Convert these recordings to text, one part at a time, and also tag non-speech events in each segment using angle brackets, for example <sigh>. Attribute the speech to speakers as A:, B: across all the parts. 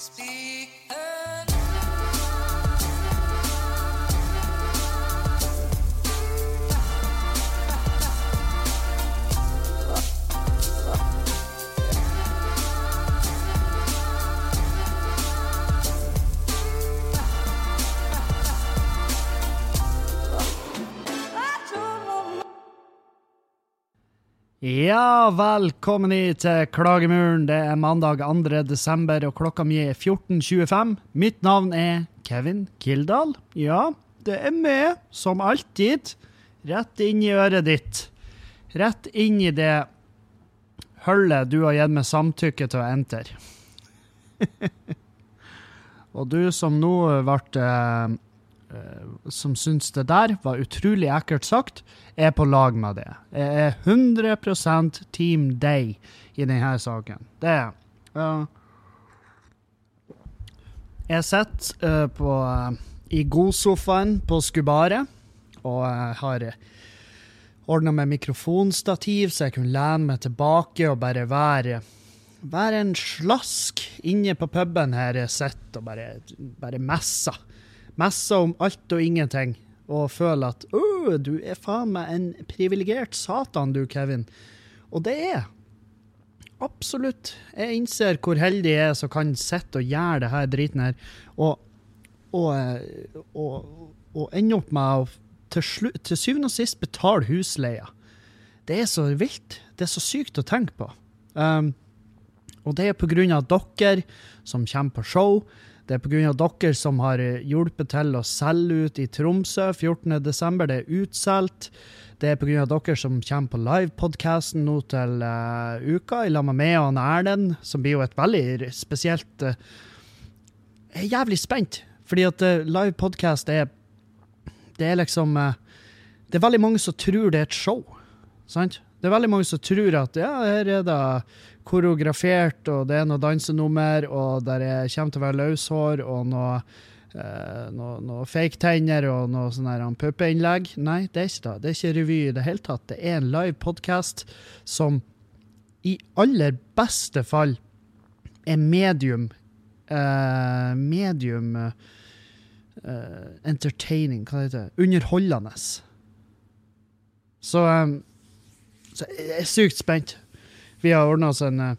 A: Speak. Ja, velkommen hit til Klagemuren. Det er mandag 2. desember, og klokka mi er 14.25. Mitt navn er Kevin Kildahl. Ja, det er meg, som alltid. Rett inn i øret ditt. Rett inn i det hullet du har gitt meg samtykke til å enter. <laughs> og du som nå ble eh, Som syns det der var utrolig ekkelt sagt, er på lag med det. Jeg er 100% Team Day i denne saken. Det er uh, Jeg sitter uh, uh, i godsofaen på Skubaret og uh, har ordna med mikrofonstativ, så jeg kunne lene meg tilbake og bare være være en slask inne på puben her jeg sitter og bare, bare messer. Messer om alt og ingenting og føler at Å, du er faen meg en privilegert satan, du, Kevin. Og det er Absolutt. Jeg innser hvor heldig jeg er som kan sitte og gjøre det her driten her, og, og, og, og ende opp med å til, slu, til syvende og sist betale husleia. Det er så vilt. Det er så sykt å tenke på. Um, og det er på grunn av dere som kommer på show. Det er pga. dere som har hjulpet til å selge ut i Tromsø 14.12. Det er utsolgt. Det er pga. dere som kommer på livepodkasten nå til uh, uka, i lag med meg og Erlend, som blir jo et veldig spesielt uh, Jeg er jævlig spent, fordi at uh, livepodkast er Det er liksom Det er veldig mange som tror det er et show, sant? Det er veldig mange som tror at ja, her er det koreografert, og det er noe dansenummer, og der er, kommer til å være løshår og noe, eh, noe, noe fake-tenner og noe sånn puppeinnlegg. Nei, det er ikke det. Det er ikke revy i det hele tatt. Det er en live podkast som i aller beste fall er medium eh, Medium eh, entertaining, hva heter det? Underholdende. Så um, så jeg er sykt spent. Vi har ordna oss en, eh,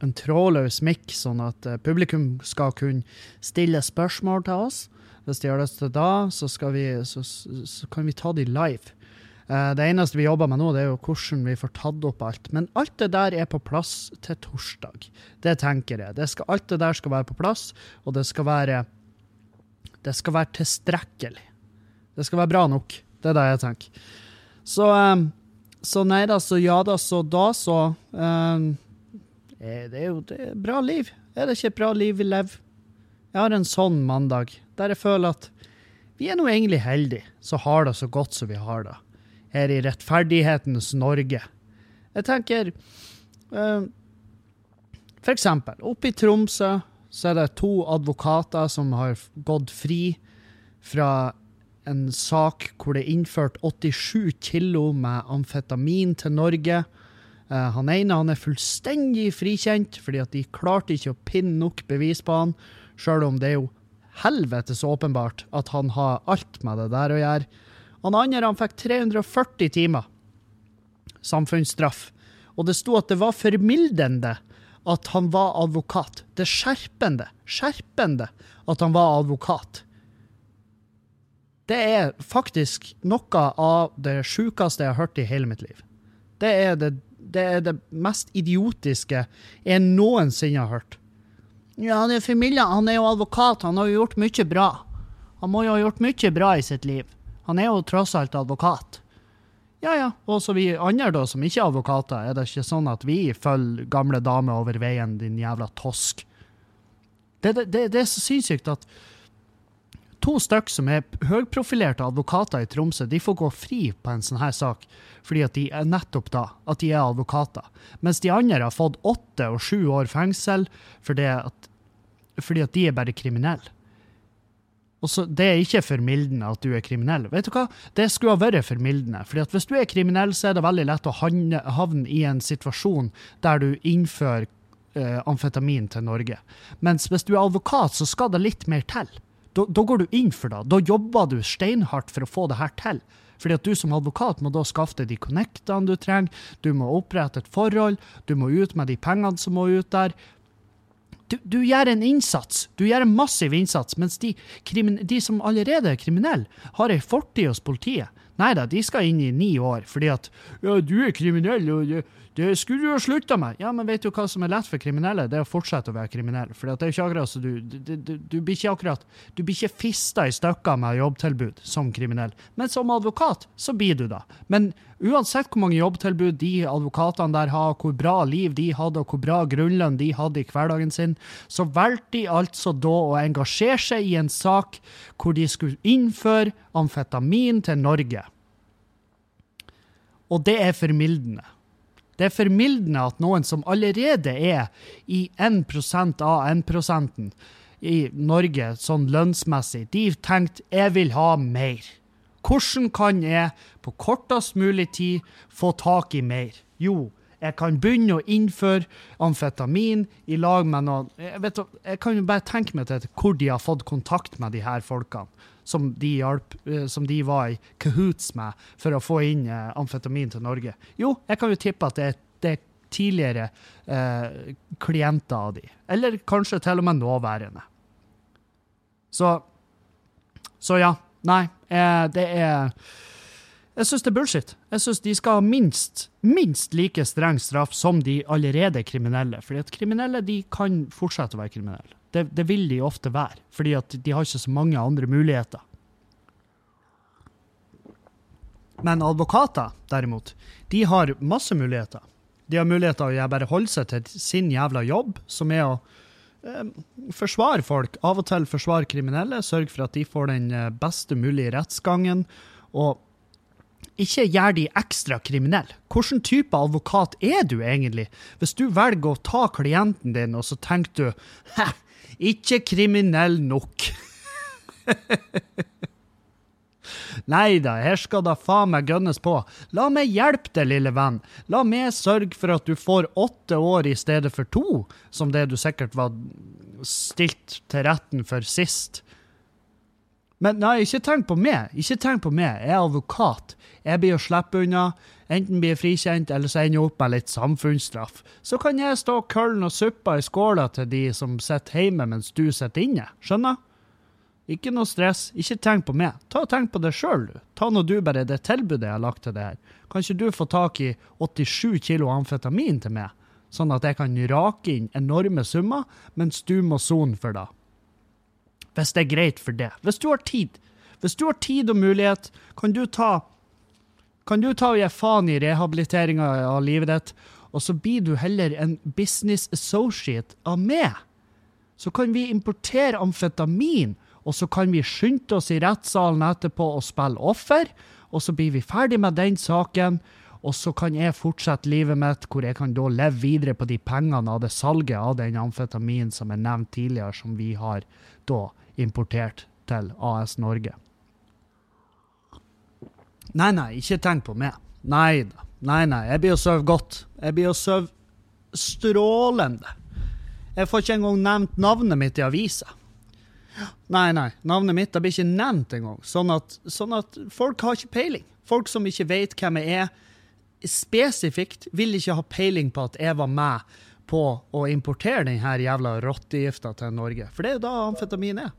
A: en trådløs mikk, sånn at eh, publikum skal kunne stille spørsmål til oss. Hvis de har lyst til det, så, vi, så, så kan vi ta de live. Uh, det eneste vi jobber med nå, det er jo hvordan vi får tatt opp alt. Men alt det der er på plass til torsdag. Det tenker jeg. Det skal, alt det der skal være på plass, og det skal være Det skal være tilstrekkelig. Det skal være bra nok. Det er det jeg tenker. Så um, så nei da, så ja da, så da, så um, Det er jo det er bra liv. Er det ikke et bra liv vi lever? Jeg har en sånn mandag, der jeg føler at vi er nå egentlig heldige så har det så godt som vi har det, her i rettferdighetens Norge. Jeg tenker um, For eksempel, oppe i Tromsø så er det to advokater som har gått fri fra en sak hvor det er innført 87 kilo med amfetamin til Norge. Uh, han ene han er fullstendig frikjent, fordi at de klarte ikke å pinne nok bevis på han, sjøl om det er jo helvetes åpenbart at han har alt med det der å gjøre. Han andre han fikk 340 timer samfunnsstraff, og det sto at det var formildende at han var advokat. Det er skjerpende, skjerpende at han var advokat. Det er faktisk noe av det sjukeste jeg har hørt i hele mitt liv. Det er det, det, er det mest idiotiske jeg noensinne har hørt. Ja, han er familie, han er jo advokat, han har jo gjort mye bra. Han må jo ha gjort mye bra i sitt liv. Han er jo tross alt advokat. Ja ja, og så vi andre da, som ikke er advokater, er det ikke sånn at vi følger gamle damer over veien, din jævla tosk? Det, det, det, det er så sinnssykt at to stykk som er høyprofilerte advokater i Tromsø, de får gå fri på en sånn her sak fordi at de er nettopp da, at de er advokater. Mens de andre har fått åtte og sju år fengsel fordi at, fordi at de er bare kriminelle. Og så, Det er ikke formildende at du er kriminell. Vet du hva? Det skulle ha vært formildende. fordi at Hvis du er kriminell, så er det veldig lett å havne i en situasjon der du innfører eh, amfetamin til Norge. Mens hvis du er advokat, så skal det litt mer til. Da, da går du inn for det. Da jobber du steinhardt for å få det her til. Fordi at du som advokat må da skaffe deg de connectene du trenger, du må opprette et forhold, du må ut med de pengene som må ut der. Du, du gjør en innsats, du gjør en massiv innsats, mens de, de som allerede er kriminelle, har ei fortid hos politiet. Nei da, de skal inn i ni år, fordi at ja, du er kriminell, og det skulle du ha slutta med. Ja, men vet du hva som er lett for kriminelle? Det er å fortsette å være kriminell. For det er jo ikke akkurat så du, du, du, du blir ikke akkurat Du blir ikke fista i stykker med jobbtilbud som kriminell. Men som advokat, så blir du da. Men uansett hvor mange jobbtilbud de advokatene der har, hvor bra liv de hadde, og hvor bra grunnlønn de hadde i hverdagen sin, så valgte de altså da å engasjere seg i en sak hvor de skulle innføre amfetamin til Norge. Og det er formildende. Det er formildende at noen som allerede er i 1% av 1% i Norge, sånn lønnsmessig, de tenkte 'jeg vil ha mer'. Hvordan kan jeg på kortest mulig tid få tak i mer? Jo, jeg kan begynne å innføre amfetamin i lag med noen Jeg, vet, jeg kan jo bare tenke meg til hvor de har fått kontakt med de her folkene som de, hjalp, eh, som de var i kahoots med for å få inn eh, amfetamin til Norge? Jo, jeg kan jo tippe at det er, det er tidligere eh, klienter av de. Eller kanskje til og med nåværende. Så, så ja. Nei, eh, det er Jeg syns det er bullshit. Jeg syns de skal ha minst, minst like streng straff som de allerede kriminelle. Fordi at kriminelle de kan fortsette å være kriminelle. Det, det, vil de ofte være, fordi at de har ikke så mange andre muligheter. Men advokater, derimot, de har masse muligheter. De har muligheter til å bare holde seg til sin jævla jobb, som er å eh, forsvare folk. Av og til forsvare kriminelle, sørge for at de får den eh, beste mulige rettsgangen. Og ikke gjør de ekstra kriminelle. Hvilken type advokat er du egentlig? Hvis du velger å ta klienten din, og så tenker du Hæ, ikke kriminell nok. <laughs> Nei da, her skal da faen meg gønnes på. La meg hjelpe deg, lille venn. La meg sørge for at du får åtte år i stedet for to, som det du sikkert var stilt til retten for sist. Men nei, ikke tenk på meg. Ikke tenk på meg. Jeg er advokat. Jeg blir å slippe unna. Enten blir jeg frikjent, eller så ender jeg opp med litt samfunnsstraff. Så kan jeg stå køllen og suppa i skåla til de som sitter hjemme mens du sitter inne. Skjønner? Ikke noe stress. Ikke tenk på meg. Ta og Tenk på deg sjøl, du. Ta nå du bare det tilbudet jeg har lagt til det her. Kan ikke du få tak i 87 kilo amfetamin til meg, sånn at jeg kan rake inn enorme summer, mens du må sone for det? Hvis det er greit for det. Hvis du har tid. Hvis du har tid og mulighet, kan du ta kan du ta og gi faen i rehabiliteringa av livet ditt, og så blir du heller en business associate av meg? Så kan vi importere amfetamin, og så kan vi skynde oss i rettssalen etterpå og spille offer, og så blir vi ferdig med den saken. Og så kan jeg fortsette livet mitt, hvor jeg kan da leve videre på de pengene av det salget av den amfetamin som er nevnt tidligere, som vi har da importert til AS Norge. Nei, nei, ikke tenk på meg. Nei da. Nei, nei, jeg blir å sove godt. Jeg blir å sove strålende. Jeg får ikke engang nevnt navnet mitt i avisa. Nei, nei, navnet mitt blir ikke nevnt engang. Sånn at, sånn at folk har ikke peiling. Folk som ikke vet hvem jeg er, spesifikt vil ikke ha peiling på at jeg var med på å importere denne jævla rottegifta til Norge. For det er jo da amfetamin er.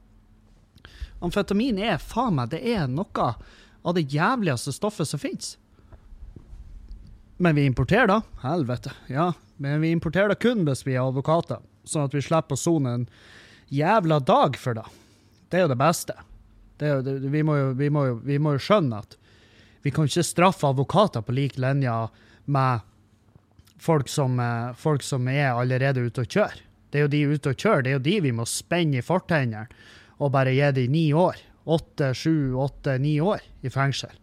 A: Amfetamin er faen meg, det er noe av det jævligste stoffet som fins. Men vi importerer da. Helvete. Ja, men vi importerer det kun hvis vi er advokater, sånn at vi slipper å sone en jævla dag for det. Det er jo det beste. Det jo, det, vi, må jo, vi, må jo, vi, må jo, skjønne at vi kan ikke straffe advokater på lik linje med folk som, eh, folk som, er allerede ute og kjører. Det er jo de ute og kjører, det er jo de vi må spenne i fortennene og bare gi dem ni år åtte, sju, åtte, ni år i fengsel.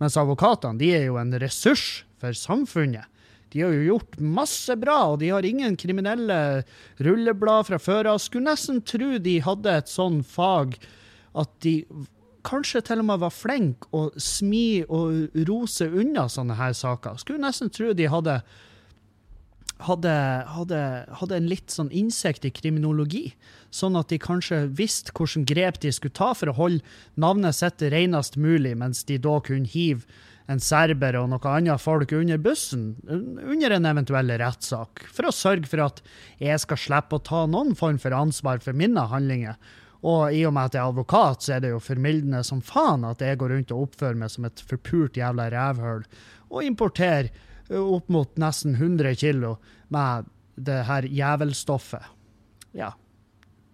A: Mens advokatene de er jo en ressurs for samfunnet. De har jo gjort masse bra, og de har ingen kriminelle rulleblad fra før av. Skulle nesten tro de hadde et sånn fag at de kanskje til og med var flinke å smi og rose unna sånne her saker. Skulle nesten tro de hadde hadde, hadde, hadde en litt sånn innsikt i kriminologi, sånn at de kanskje visste hvilke grep de skulle ta for å holde navnet sitt renest mulig, mens de da kunne hive en serber og noe annet folk under bussen under en eventuell rettssak, for å sørge for at jeg skal slippe å ta noen form for ansvar for mine handlinger. Og i og med at jeg er advokat, så er det jo formildende som faen at jeg går rundt og oppfører meg som et forpult jævla rævhøl og importerer opp mot nesten 100 kilo med det her jævelstoffet. Ja.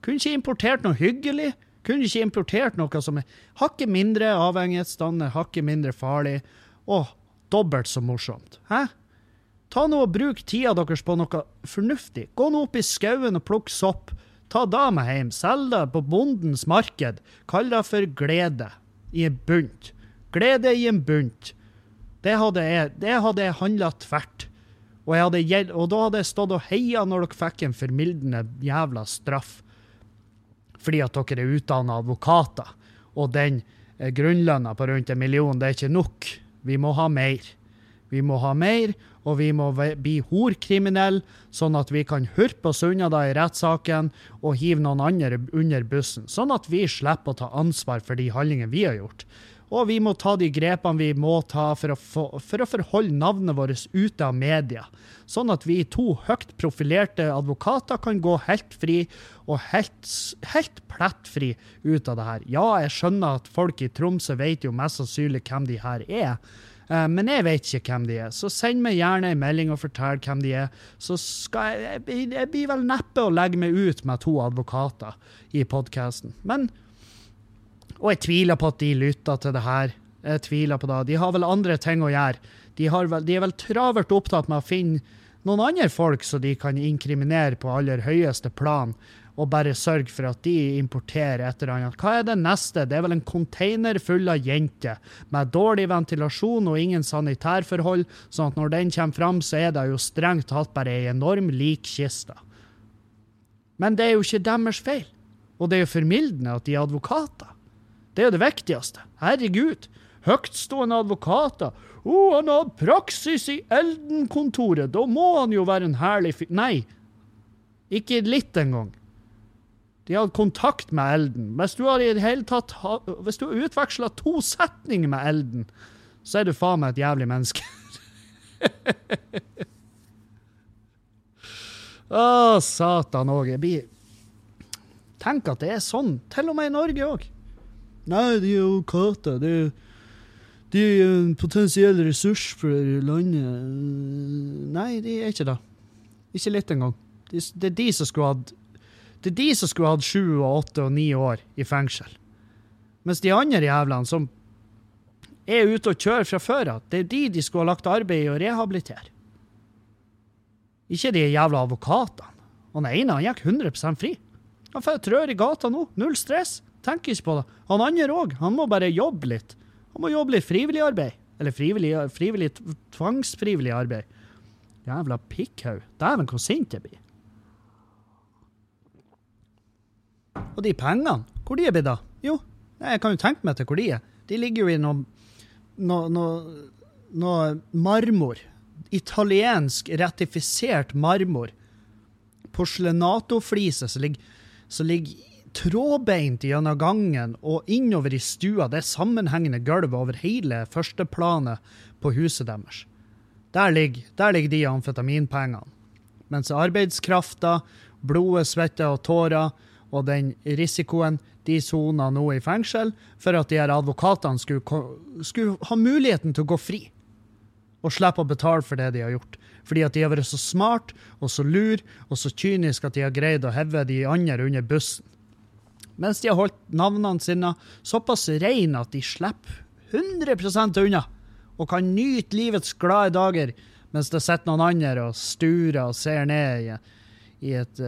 A: Kunne ikke importert noe hyggelig. Kunne ikke importert noe som er hakket mindre avhengighetsdannende, hakket mindre farlig, og dobbelt så morsomt. Hæ? Ta nå og Bruk tida deres på noe fornuftig. Gå nå opp i skauen og plukk sopp. Ta med hjem. Selg det på bondens marked. Kall det for glede i en bunt. Glede i en bunt. Det hadde jeg, det jeg handla tvert. Og, hadde, og, da hadde jeg stått og heia når dere fikk en formildende jævla straff. Fordi at dere er utdanna advokater. Og den eh, grunnlønna på rundt en million, det er ikke nok. Vi må ha mer. Vi må ha mer, og vi må bli horkriminelle, sånn at vi kan hurpe oss unna da i rettssaken og hive noen andre under bussen. Sånn at vi slipper å ta ansvar for de handlingene vi har gjort. Og vi må ta de grepene vi må ta for å, få, for å forholde navnet vårt ute av media. Sånn at vi to høyt profilerte advokater kan gå helt fri og helt, helt plettfri ut av det her. Ja, jeg skjønner at folk i Tromsø vet jo mest sannsynlig hvem de her er. Eh, men jeg vet ikke hvem de er, så send meg gjerne en melding og fortell hvem de er. Så skal jeg, jeg, jeg blir vel neppe å legge meg ut med to advokater i podkasten. Og jeg tviler på at de lytter til det her. Jeg tviler på det. De har vel andre ting å gjøre. De, vel, de er vel travelt opptatt med å finne noen andre folk som de kan inkriminere på aller høyeste plan, og bare sørge for at de importerer et eller annet. Hva er det neste? Det er vel en container full av jenter med dårlig ventilasjon og ingen sanitærforhold, sånn at når den kommer fram, så er det jo strengt tatt bare ei enorm likkiste. Men det er jo ikke deres feil. Og det er jo formildende at de er advokater. Det er jo det viktigste. Herregud. Høytstående advokater. Å, oh, han har praksis i Elden-kontoret. Da må han jo være en herlig fyr. Nei, ikke litt engang. De hadde kontakt med Elden. Hvis du har i det hele tatt Hvis du utveksla to setninger med Elden, så er du faen meg et jævlig menneske. <laughs> Å, satan òg. Jeg blir Tenk at det er sånn, til og med i Norge òg. Nei, de er jo kater. De, de er en potensiell ressurs for landet. Nei, de er ikke det. Ikke litt engang. Det er de som skulle hatt det er de som skulle hatt sju og åtte og ni år i fengsel. Mens de andre jævlene som er ute og kjører fra før av, det er de de skulle ha lagt arbeid i å rehabilitere. Ikke de jævla advokatene. Han ene han gikk 100% fri. Han får trør i gata nå. Null stress. Tenker ikke på det. Han andre òg. Han må bare jobbe litt. Han må jobbe litt frivillig arbeid. Eller frivillig, frivillig tvangsfrivillig arbeid. Jævla pikkhaug. Dæven, hvor sint jeg blir. Og de pengene, hvor de er blitt av? Jo, jeg kan jo tenke meg til hvor de er. De ligger jo i noe, noe, noe, noe marmor. Italiensk ratifisert marmor. Porselenatofliser som ligger, som ligger trådbeint gjennom gangen og innover i stua. Det er sammenhengende gulv over hele førsteplanet på huset deres. Der ligger, der de amfetaminpengene. Mens arbeidskrafta, blodet, svette og tårer og den risikoen de sona nå i fengsel for at de her advokatene skulle, skulle ha muligheten til å gå fri og slippe å betale for det de har gjort. Fordi at de har vært så smart og så lur og så kynisk at de har greid å heve de andre under bussen mens de har holdt navnene sine såpass rene at de slipper 100% unna og kan nyte livets glade dager mens det sitter noen andre og sturer og ser ned i, i et,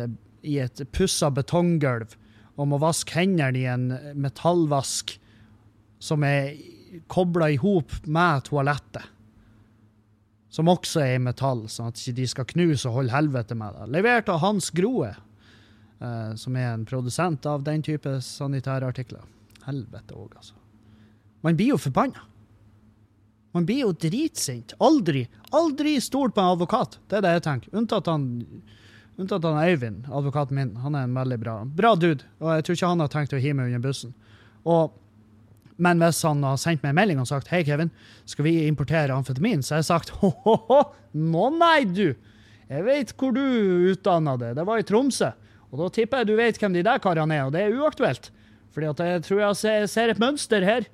A: i et pussa betonggulv og må vaske hendene i en metallvask som er kobla i hop med toalettet. Som også er i metall, sånn at de ikke skal knuse og holde helvete med det. Levert av Hans Groe, uh, som er en produsent av den type sanitære artikler. Helvete òg, altså. Man blir jo forbanna. Man blir jo dritsint. Aldri, aldri stol på en advokat. Det er det jeg tenker. Unntatt han, unntatt han Øyvind, advokaten min. Han er en veldig bra, bra dude, og jeg tror ikke han har tenkt å hive meg under bussen. Og, men hvis han har sendt meg en melding og sagt hei, Kevin, skal vi importere amfetamin, så har jeg sagt ho-ho-ho, nå nei, du! Jeg vet hvor du utdanna det. Det var i Tromsø. Og da tipper jeg du vet hvem de der karene er, og det er uaktuelt. Fordi at jeg tror jeg ser, ser et mønster her.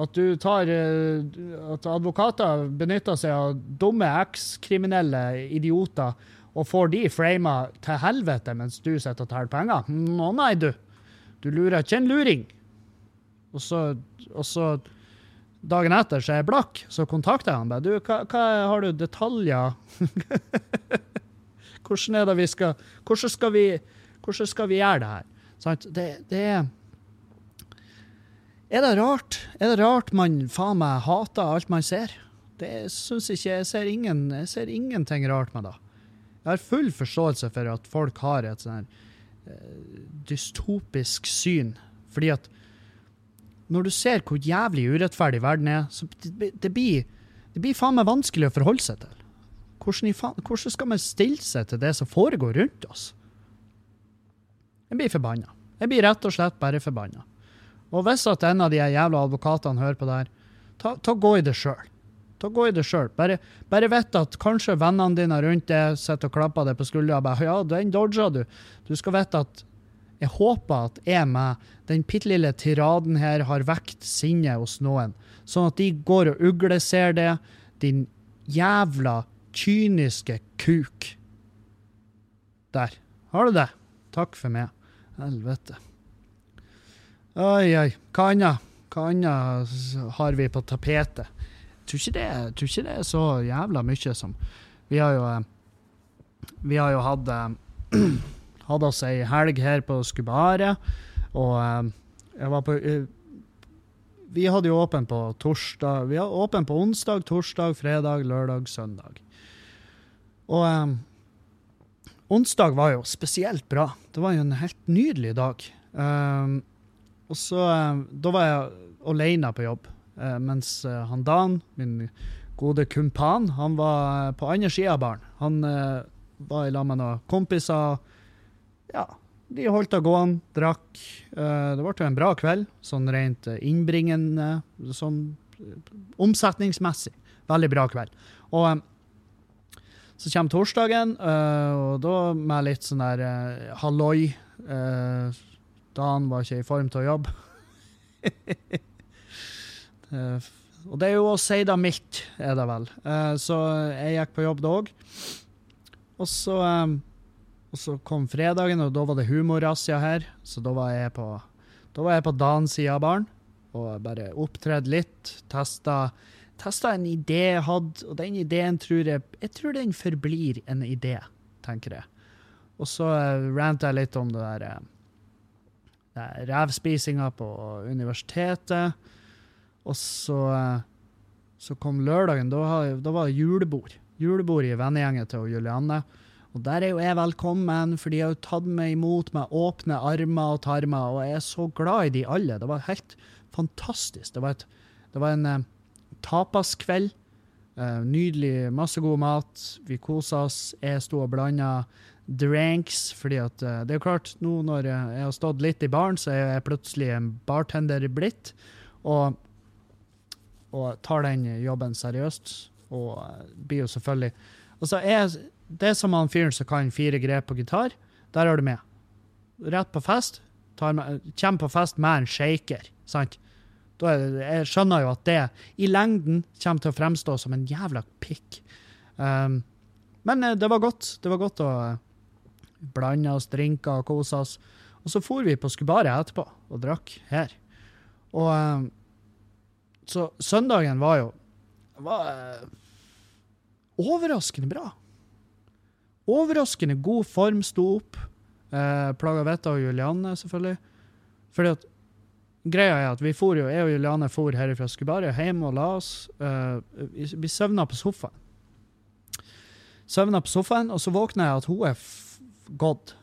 A: At du tar eh, At advokater benytter seg av dumme ekskriminelle idioter og får de frama til helvete mens du sitter og teller penger. Nå nei, du. Du lurer ikke en luring. Og så, og så dagen etter så er jeg blakk, så kontakter jeg han. Du, hva, hva har du detaljer? <laughs> hvordan er det vi skal Hvordan skal vi, hvordan skal vi gjøre det her? Sant? Det, det er er det rart? Er det rart man faen meg hater alt man ser? Det syns ikke jeg. Ser ingen, jeg ser ingenting rart med det. Jeg har full forståelse for at folk har et sånn eh, dystopisk syn. Fordi at når du ser hvor jævlig urettferdig verden er, så det, blir det blir faen meg vanskelig å forholde seg til. Hvordan, hvordan, skal man stille seg til det som foregår rundt oss? Jeg blir forbanna. Jeg blir rett og slett bare forbanna. Og hvis at en av de jævla advokatene hører på det her, ta, ta gå i det sjøl. Ta gå i det sjøl. Bare, bare vite at kanskje vennene dine rundt deg sitter og klapper deg på skuldra og bare Ja, den dodga du. Du skal vite at jeg håper at jeg med den bitte lille tiraden her har vekt sinnet hos noen, sånn at de går og ugleser det, din jævla kyniske kuk. Der. Har du det? Takk for meg. Helvete. Oi, oi. Hva annet? Hva annet har vi på tapetet? Tror ikke det, tror ikke det er så jævla mye som Vi har jo eh, Vi har jo hatt Hadde <clears throat> hatt oss ei helg her på Skubaret, og eh, jeg var på Vi hadde jo åpen på torsdag Vi hadde åpen på onsdag, torsdag, fredag, lørdag, søndag. Og um, onsdag var jo spesielt bra. Det var jo en helt nydelig dag. Um, og så um, Da var jeg alene på jobb, mens uh, han Dan, min gode kumpan, han var uh, på andre sida av baren. Han var i lag med noen kompiser. Ja, de holdt det gående, drakk. det ble jo en bra kveld, sånn rent innbringende, sånn omsetningsmessig. Veldig bra kveld. Og så kommer torsdagen, og da med litt sånn der halloi. Dan var ikke i form til å jobbe. <laughs> uh, og det er jo å si det mildt, er det vel. så jeg gikk på jobb da òg. Og så, um, og så kom fredagen, og da var det humorrazzia her. Så da var jeg på, da var jeg på Dan sida av og bare opptredde litt. Testa testa en idé jeg hadde, og den ideen tror jeg Jeg tror den forblir en idé, tenker jeg. Og så ranta jeg litt om det der, der revspisinga på universitetet. Og så, så kom lørdagen. Da, da, var det julebord. Julebord i vennegjengen til Julianne. Og der er jo jeg velkommen, for de har jo tatt meg imot med åpne armer og tarmer, og jeg er så glad i de alle. Det var helt fantastisk. Det var, et, det var en tapaskveld. Uh, nydelig, masse god mat. Vi kosa oss. Jeg sto og blanda drinks, fordi at uh, Det er jo klart, nå når jeg har stått litt i baren, så er jeg plutselig en bartender blitt. Og, og tar den jobben seriøst. Og uh, blir jo selvfølgelig Altså, jeg, det er som han fyren som kan fire grep på gitar, der er du med. Rett på fest. Med, kommer på fest med en shaker, sant? jeg skjønner jo at det i lengden kommer til å fremstå som en jævla pikk. Um, men eh, det var godt. Det var godt å eh, blande oss drinker og kose oss. Og så for vi på Skubaret etterpå og drakk her. Og um, Så søndagen var jo var uh, overraskende bra. Overraskende god form sto opp. Uh, Plaga Vetta og Julianne, selvfølgelig. Fordi at greia er at vi for jo, jeg og Juliane for herifra Skubaret hjem og la oss. Uh, vi søvna på sofaen. Søvna på sofaen, og så våkner jeg at hun er gått.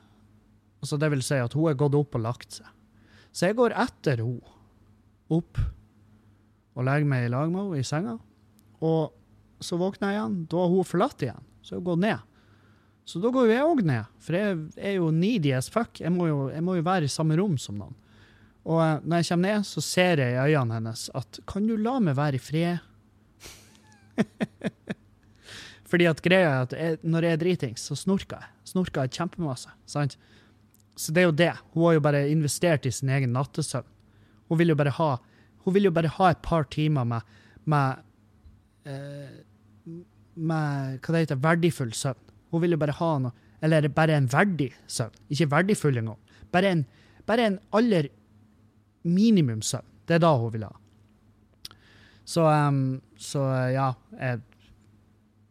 A: Altså det vil si at hun er gått opp og lagt seg. Så jeg går etter henne opp og legger meg i lag med henne i senga. Og så våkner jeg igjen. Da har hun forlatt igjen. Så hun går ned. Så da går jo jeg òg ned, for jeg er jo needy as fuck. Jeg må, jo, jeg må jo være i samme rom som noen. Og eh, når jeg kommer ned, så ser jeg i øynene hennes at Kan du la meg være i fred? <laughs> Fordi at greia er at jeg, når jeg er dritings, så snorker jeg. Snorker jeg kjempemasse. sant? Så det er jo det. Hun har jo bare investert i sin egen nattesøvn. Hun vil jo bare ha, hun vil jo bare ha et par timer med, med, eh, med hva det heter, verdifull søvn. Hun vil jo bare ha noe Eller bare en verdig søvn. Ikke verdifull engang. Bare en, bare en aller minimumssøvn. Det er da hun vil ha. Så, um, så ja. Jeg,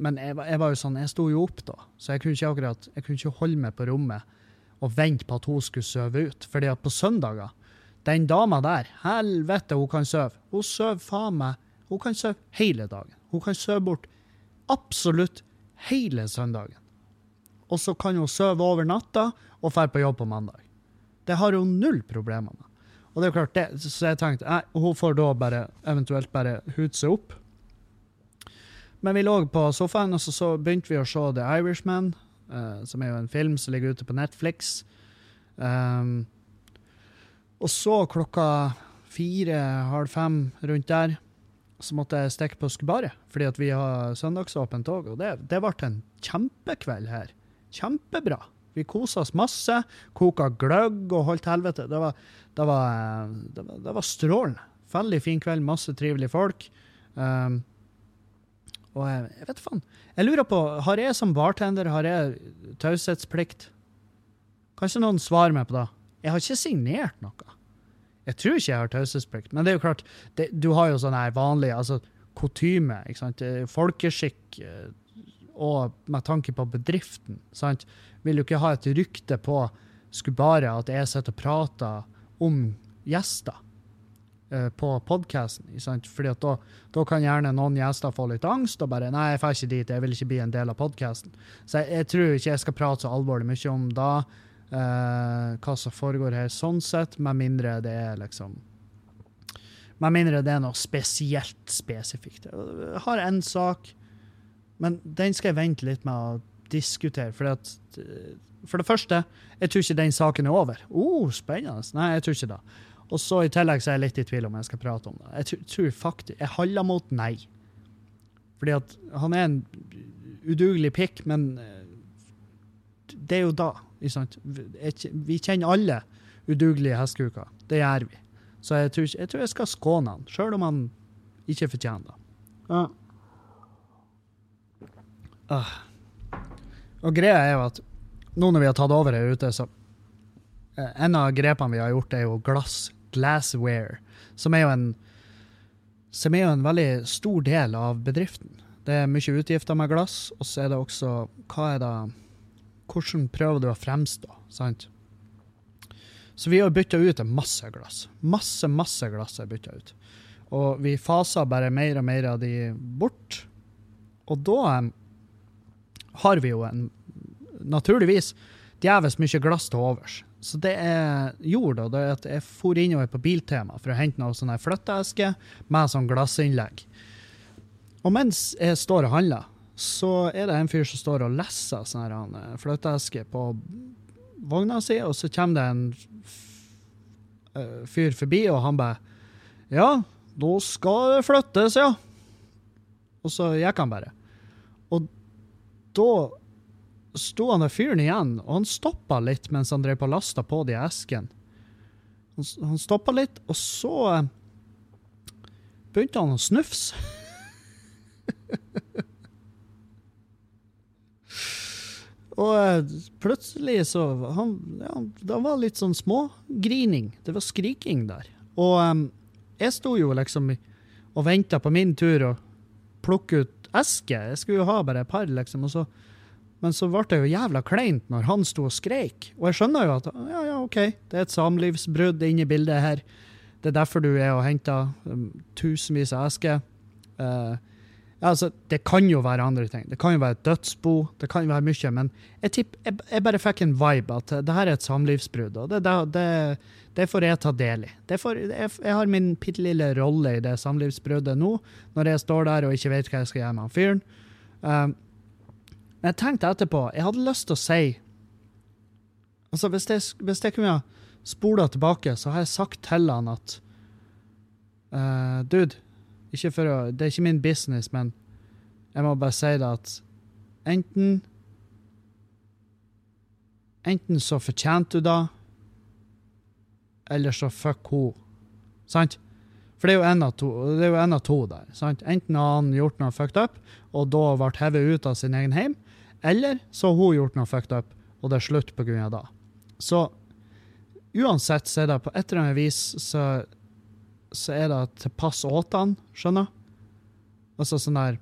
A: men jeg, jeg, var jo sånn, jeg sto jo opp da, så jeg kunne ikke akkurat, jeg kunne ikke holde meg på rommet og vente på at hun skulle sove ut. Fordi at på søndager Den dama der, helvete, hun kan sove. Hun sover faen meg Hun kan sove hele dagen. Hun kan sove bort absolutt hele søndagen. Og så kan hun sove over natta og dra på jobb på mandag. Det har hun null problemer med. Og det er klart det, Så jeg tenkte nei, hun får da bare eventuelt bare hute seg opp. Men vi lå på sofaen, og så, så begynte vi å se The Irishman, uh, som er jo en film som ligger ute på Netflix. Um, og så klokka fire, halv fem rundt der, så måtte jeg stikke på Skubaret, fordi at vi har søndagsåpent òg. Og det, det ble en kjempekveld her. Kjempebra. Vi kosa oss masse, koka gløgg og holdt helvete. Det var, det var, det var, det var strålende. Veldig fin kveld, masse trivelige folk. Um, og jeg, jeg vet faen. Jeg lurer på, har jeg som bartender har jeg taushetsplikt? Kanskje noen svarer meg på det? Jeg har ikke signert noe. Jeg tror ikke jeg har taushetsplikt, men det er jo klart, det, du har jo sånn her vanlig altså kutyme, sant? folkeskikk, eh, og med tanke på bedriften, sant? vil jo ikke ha et rykte på Skubare at jeg sitter og prater om gjester uh, på podkasten. Fordi da, da, kan gjerne noen gjester få litt angst og bare 'Nei, jeg drar ikke dit, jeg vil ikke bli en del av podkasten'. Så jeg, jeg, tror ikke jeg skal prate så alvorlig mye om da, uh, hva som foregår her sånn sett, med mindre det er liksom Med mindre det er noe spesielt spesifikt. Jeg har én sak, men den skal jeg vente litt med å diskutere. For, at, for det første, jeg tror ikke den saken er over. Oh, spennende. Nei, jeg tror ikke det. Og så i tillegg så er jeg litt i tvil om jeg skal prate om det. Jeg tror, faktisk Jeg holder mot nei. Fordi at han er en udugelig pikk, men eh, det er jo da. Vi kjenner alle udugelige hestekuker. Det gjør vi. Så jeg tror, jeg tror jeg skal skåne han, sjøl om han ikke fortjener det. Ja. Ah. Og greia er jo at nå når vi har tatt over her ute, så eh, En av grepene vi har gjort, er jo glass. Glassware. Som er jo en som er jo en veldig stor del av bedriften. Det er mye utgifter med glass, og så er det også hva er det, Hvordan prøver du å fremstå? sant? Så vi har bytta ut masse glass. Masse, masse glass er bytta ut. Og vi faser bare mer og mer av de bort. Og da har vi jo en naturligvis djevelsk mye glass til overs. Så det jeg gjorde, da, at jeg for innover på Biltema for å hente noe sånn flytteeske med sånn glassinnlegg. Og mens jeg står og handler, så er det en fyr som står og leser sånn eh, flytteeske på vogna si, og så kommer det en eh, fyr forbi, og han bare Ja, nå skal det flyttes, ja. Og så gikk han bare Og da sto han der fyren igjen, og han stoppa litt mens han drev på lasta på de eskene. Han, han stoppa litt, og så begynte han å snufse. Og eh, plutselig så han, ja, Det var litt sånn smågrining. Det var skriking der. Og um, jeg sto jo liksom og venta på min tur å plukke ut eske. Jeg skulle jo ha bare et par, liksom. Så, men så ble det jo jævla kleint når han sto og skreik. Og jeg skjønner jo at ja, ja, OK, det er et samlivsbrudd inne i bildet her. Det er derfor du er og henter um, tusenvis av esker. Uh, Ja, altså, det kan jo være andre ting. Det kan jo være et dødsbo, det kan jo være mye. Men jeg, tipp, jeg, jeg bare fikk en vibe at det her er et samlivsbrudd, og det, det, det, får jeg ta del i. Får, jeg, jeg, har min bitte lille rolle i det samlivsbruddet nå, når jeg står der og ikke vet hva jeg skal gjøre med han fyren. Um, men jeg tenkte etterpå Jeg hadde lyst til å si Altså, hvis jeg, hvis jeg kunne spola tilbake, så har jeg sagt til han at uh, Dude, ikke for å, det er ikke min business, men jeg må bare si det at enten Enten så fortjente du det, eller så fuck hun. Sant? For det er jo en av to, det er jo en av to der. sant? Enten har han gjort noe fucked up, og da ble hevet ut av sin egen heim, eller så har hun gjort noe fucked up, og det er slutt av det. Så uansett så er det på et eller annet vis så så er det tilpass åt han, skjønner? Altså sånn der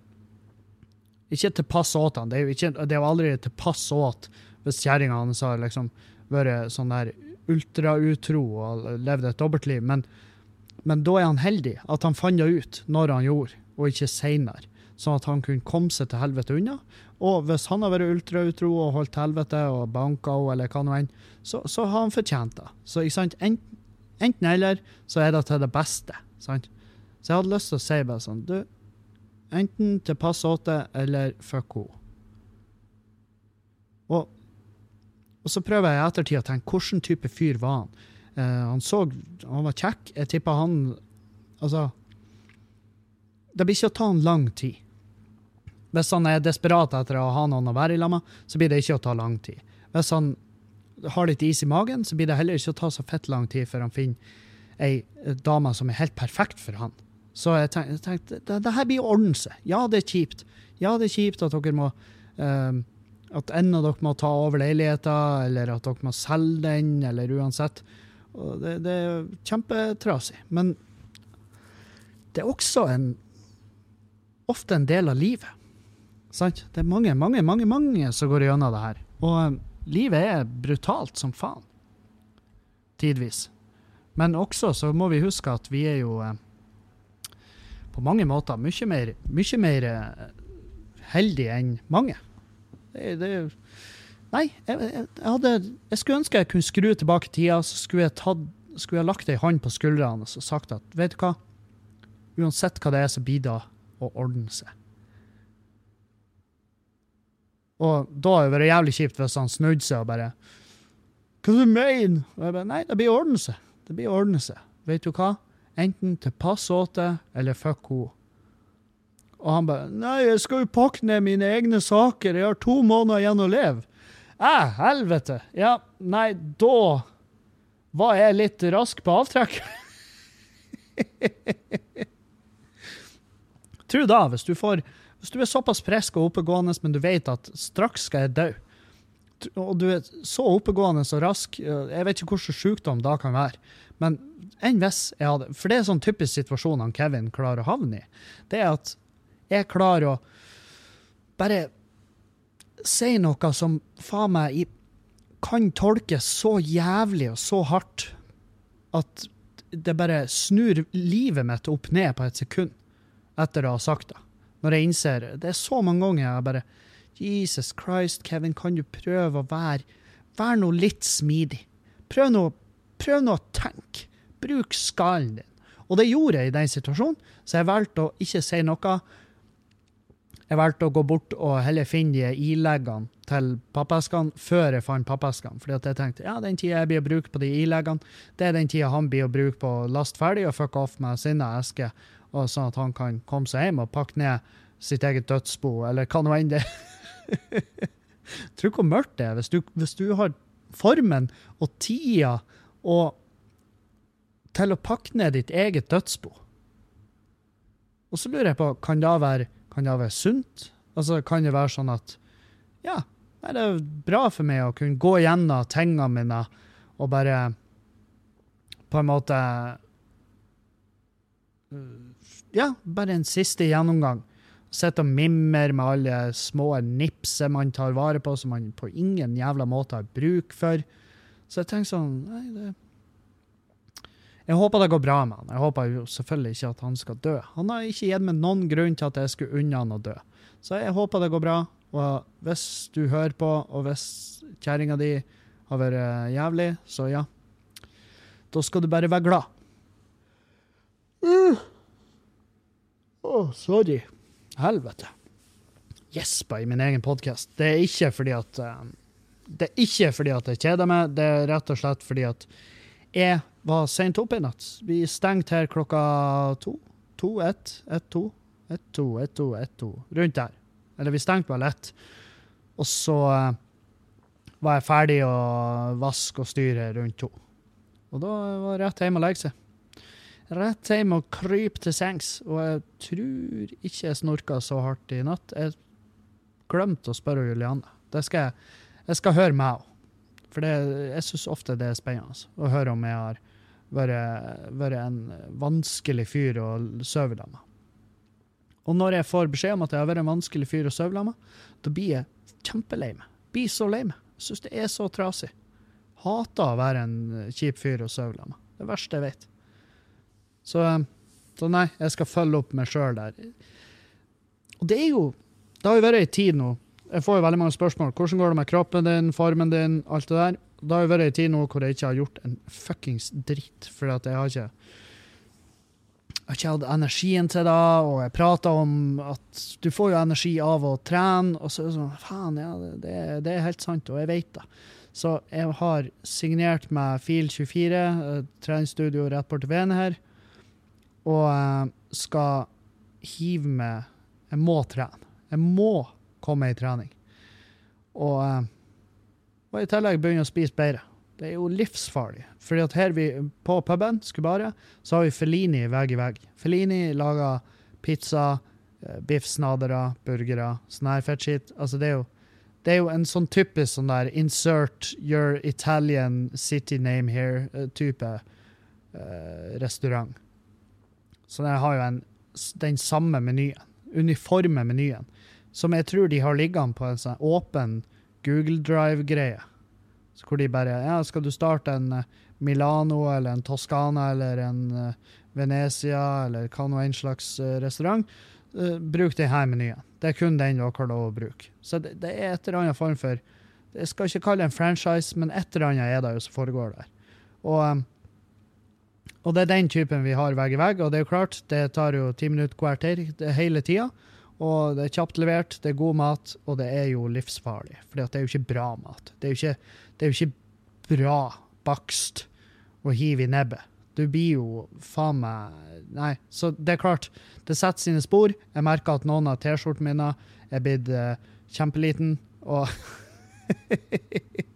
A: Ikke tilpass åt han, det er jo, ikke, det er aldri tilpass åt hvis kjerringa hans har liksom vært sånn der ultrautro og levd et dobbeltliv, men, men da er han heldig at han fant det ut når han gjorde, og ikke seinere. Sånn at han kunne komme seg til helvete unna. Og hvis han har vært ultrautro og holdt til helvete og banka henne, eller hva nå enn, så, så, har han fortjent det. Så ikke sant, enten Enten-eller, så er det til det beste. sant? Så jeg hadde lyst til å si bare sånn Du, enten til pass åtte eller fuck henne. Og, og, så prøver jeg i ettertid å tenke hvilken type fyr var han. Eh, han så Han var kjekk. Jeg tipper han Altså Det blir ikke å ta han lang tid. Hvis han er desperat etter å ha noen å være i lag med, så blir det ikke å ta lang tid. Hvis han har litt is i magen, så blir det heller ikke å ta så fett lang tid før han finner ei dame som er helt perfekt for han. Så jeg tenkte, tenkte det, det, her blir å ordne seg. Ja, det er kjipt. Ja, det er kjipt at dere må um, At en av dere må ta over leiligheten, eller at dere må selge den, eller uansett. Det, det, er kjempetrasig. Men det er også en ofte en del av livet. Sant? Det er mange, mange, mange, mange som går gjennom det her. Og livet er brutalt som faen. Tidvis. Men også så må vi huske at vi er jo eh, på mange måter mye mer, mye mer eh, heldige enn mange. Det, det, nei, jeg, jeg, hadde, jeg, skulle ønske jeg kunne skru tilbake tida, så skulle jeg, tatt, skulle jeg lagt ei hånd på skuldrene og sagt at vet du hva, uansett hva det er, så blir det å ordne seg. Og da hadde det vært jævlig kjipt hvis han snudde seg og bare Hva du mener Og jeg bare Nei, det blir ordne seg. Det blir ordne seg. Vet du hva? Enten til pass åt det, eller fuck henne. Og han bare Nei, jeg skal jo pakke ned mine egne saker. Jeg har to måneder igjen å leve. Æ, helvete. Ja, nei, da var jeg litt rask på avtrekk. <laughs> Tro da, hvis du får hvis du er såpass frisk og oppegående, men du vet at straks skal jeg dø, og du er så oppegående og rask Jeg vet ikke hvilken sykdom da kan være. Men enn hvis jeg hadde For det er sånn typisk situasjon Kevin klarer å havne i. Det er at jeg klarer å bare si noe som faen meg kan tolkes så jævlig og så hardt at det bare snur livet mitt opp ned på et sekund etter å ha sagt det. Når jeg innser Det er så mange ganger jeg bare Jesus Christ, Kevin, kan du prøve å være Vær nå litt smidig. Prøv nå, prøv nå å tenke. Bruk skallen din. Og det gjorde jeg i den situasjonen, så jeg valgte å ikke si noe. Jeg valgte å gå bort og heller finne de ileggene til pappeskene før jeg fant pappeskene. Fordi at jeg tenkte ja, den tida jeg blir å bruke på de ileggene, det er den tida han blir å bruke på å laste ferdig og fuck off med sine esker og sånn at han kan komme seg hjem og pakke ned sitt eget dødsbo, eller hva nå enn det <laughs> Tror hvor mørkt det er hvis du, hvis du har formen og tida og til å pakke ned ditt eget dødsbo. Og så lurer jeg på, kan det være, kan det være sunt? Altså, kan det være sånn at ja, det er bra for meg å kunne gå gjennom tingene mine og bare på en måte ja, bare en siste gjennomgang. Sitter og mimrer med alle små nipser man tar vare på, som man på ingen jævla måte har bruk for. Så jeg tenker sånn Nei, det Jeg håper det går bra med han. Jeg håper jo selvfølgelig ikke at han skal dø. Han har ikke gitt meg noen grunn til at jeg skulle unne han å dø. Så jeg håper det går bra. Og hvis du hører på, og hvis kjerringa di har vært jævlig, så ja. Da skal du bare være glad. Å, oh, sorry. Helvete. Gjespa i min egen podkast. Det er ikke fordi at um, Det er ikke fordi at jeg kjeder meg, det er rett og slett fordi at jeg var seint oppe i natt. Vi stengte her klokka to. To, ett, ett, to. Ett, to, ett, to, ett, to. Rundt der. Eller vi stengte vel ett. Og så uh, var jeg ferdig å vaske og styre rundt to. Og da var det rett hjem og legge seg rett hjem og krype til sengs. Og jeg tror ikke jeg snorka så hardt i natt. Jeg glemte å spørre Juliane. Det skal jeg, jeg skal høre meg òg. For det, jeg syns ofte det er spennende å høre om jeg har vært, vært en vanskelig fyr å sove sammen. Og når jeg får beskjed om at jeg har vært en vanskelig fyr å sove sammen da blir jeg kjempelei meg. Blir så lei meg. Syns det er så trasig. Hater å være en kjip fyr å sove sammen. Det verste jeg vet. Så, så nei, jeg skal følge opp meg sjøl der. Og det er jo Det har jo vært ei tid nå. Jeg får jo veldig mange spørsmål. Hvordan går det med kroppen din, formen din, alt det der? Det har jo vært ei tid nå hvor jeg ikke har gjort en fuckings dritt, for at jeg har ikke jeg har ikke hatt energien til det, og jeg prater om at du får jo energi av å trene, og så er det sånn Faen, ja, det, det er helt sant, og jeg vet det. Så jeg har signert med Fil24, treningsstudio rett borti veien her, og skal hive med Jeg må trene. Jeg må komme i trening. Og, uh, og i tillegg begynne å spise bedre. Det er jo livsfarlig. Fordi at her vi, på puben, Skubare, så har vi Felini vegg i vegg. Felini lager pizza, uh, biff snadere, burgere, sånn. Altså, det er jo det er jo en sånn typisk sånn der insert your Italian city name here-type uh, restaurant. Så jeg har jo en, den samme menyen, uniforme menyen, som jeg tror de har liggende på en sånn åpen Google Drive-greie. Hvor de bare Ja, skal du starte en eh, Milano eller en Toskana eller en uh, Venezia eller hva nå en slags uh, restaurant, uh, bruk denne menyen. Det er kun den dere har lov å bruke. Så det, det, er et eller annet form for Jeg skal ikke kalle det en franchise, men et eller annet er det jo som foregår der. Og um, og det er den typen vi har vegg i vegg, og det er jo klart, det tar jo ti minutter kvarter hele tida. Og det er kjapt levert, det er god mat, og det er jo livsfarlig. For det er jo ikke bra mat. Det er jo ikke, er jo ikke bra bakst å hive i nebbet. Du blir jo faen meg Nei. Så det er klart, det setter sine spor. Jeg merker at noen av T-skjortene mine er blitt uh, kjempeliten, og <laughs>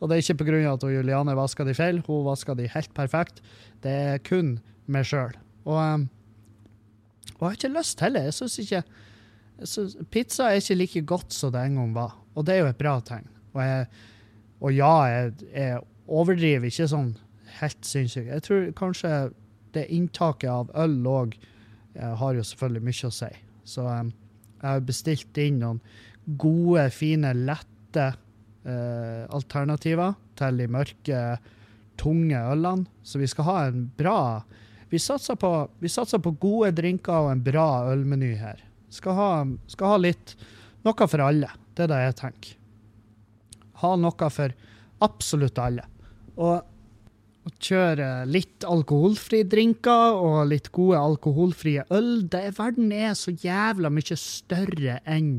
A: Og det er ikke pga. at Juliane vasker de feil, hun vasker de helt perfekt. Det er kun meg sjøl. Og, um, og, jeg har ikke lyst heller. Jeg syns ikke synes, Pizza er ikke like godt som det en gang var, og det er jo et bra tegn. Og, jeg, og ja, jeg, jeg, overdriver ikke sånn helt sinnssykt. Jeg tror kanskje det inntaket av øl òg har jo selvfølgelig mye å si. Så um, jeg har bestilt inn noen gode, fine, lette eh, alternativer til de mørke, tunge ølene. Så vi skal ha en bra Vi satser på, vi satser på gode drinker og en bra ølmeny her. Skal ha, skal ha litt Noe for alle. Det er det jeg tenker. Ha noe for absolutt alle. Og å kjøre litt alkoholfrie drinker og litt gode alkoholfrie øl det er, Verden er så jævla mye større enn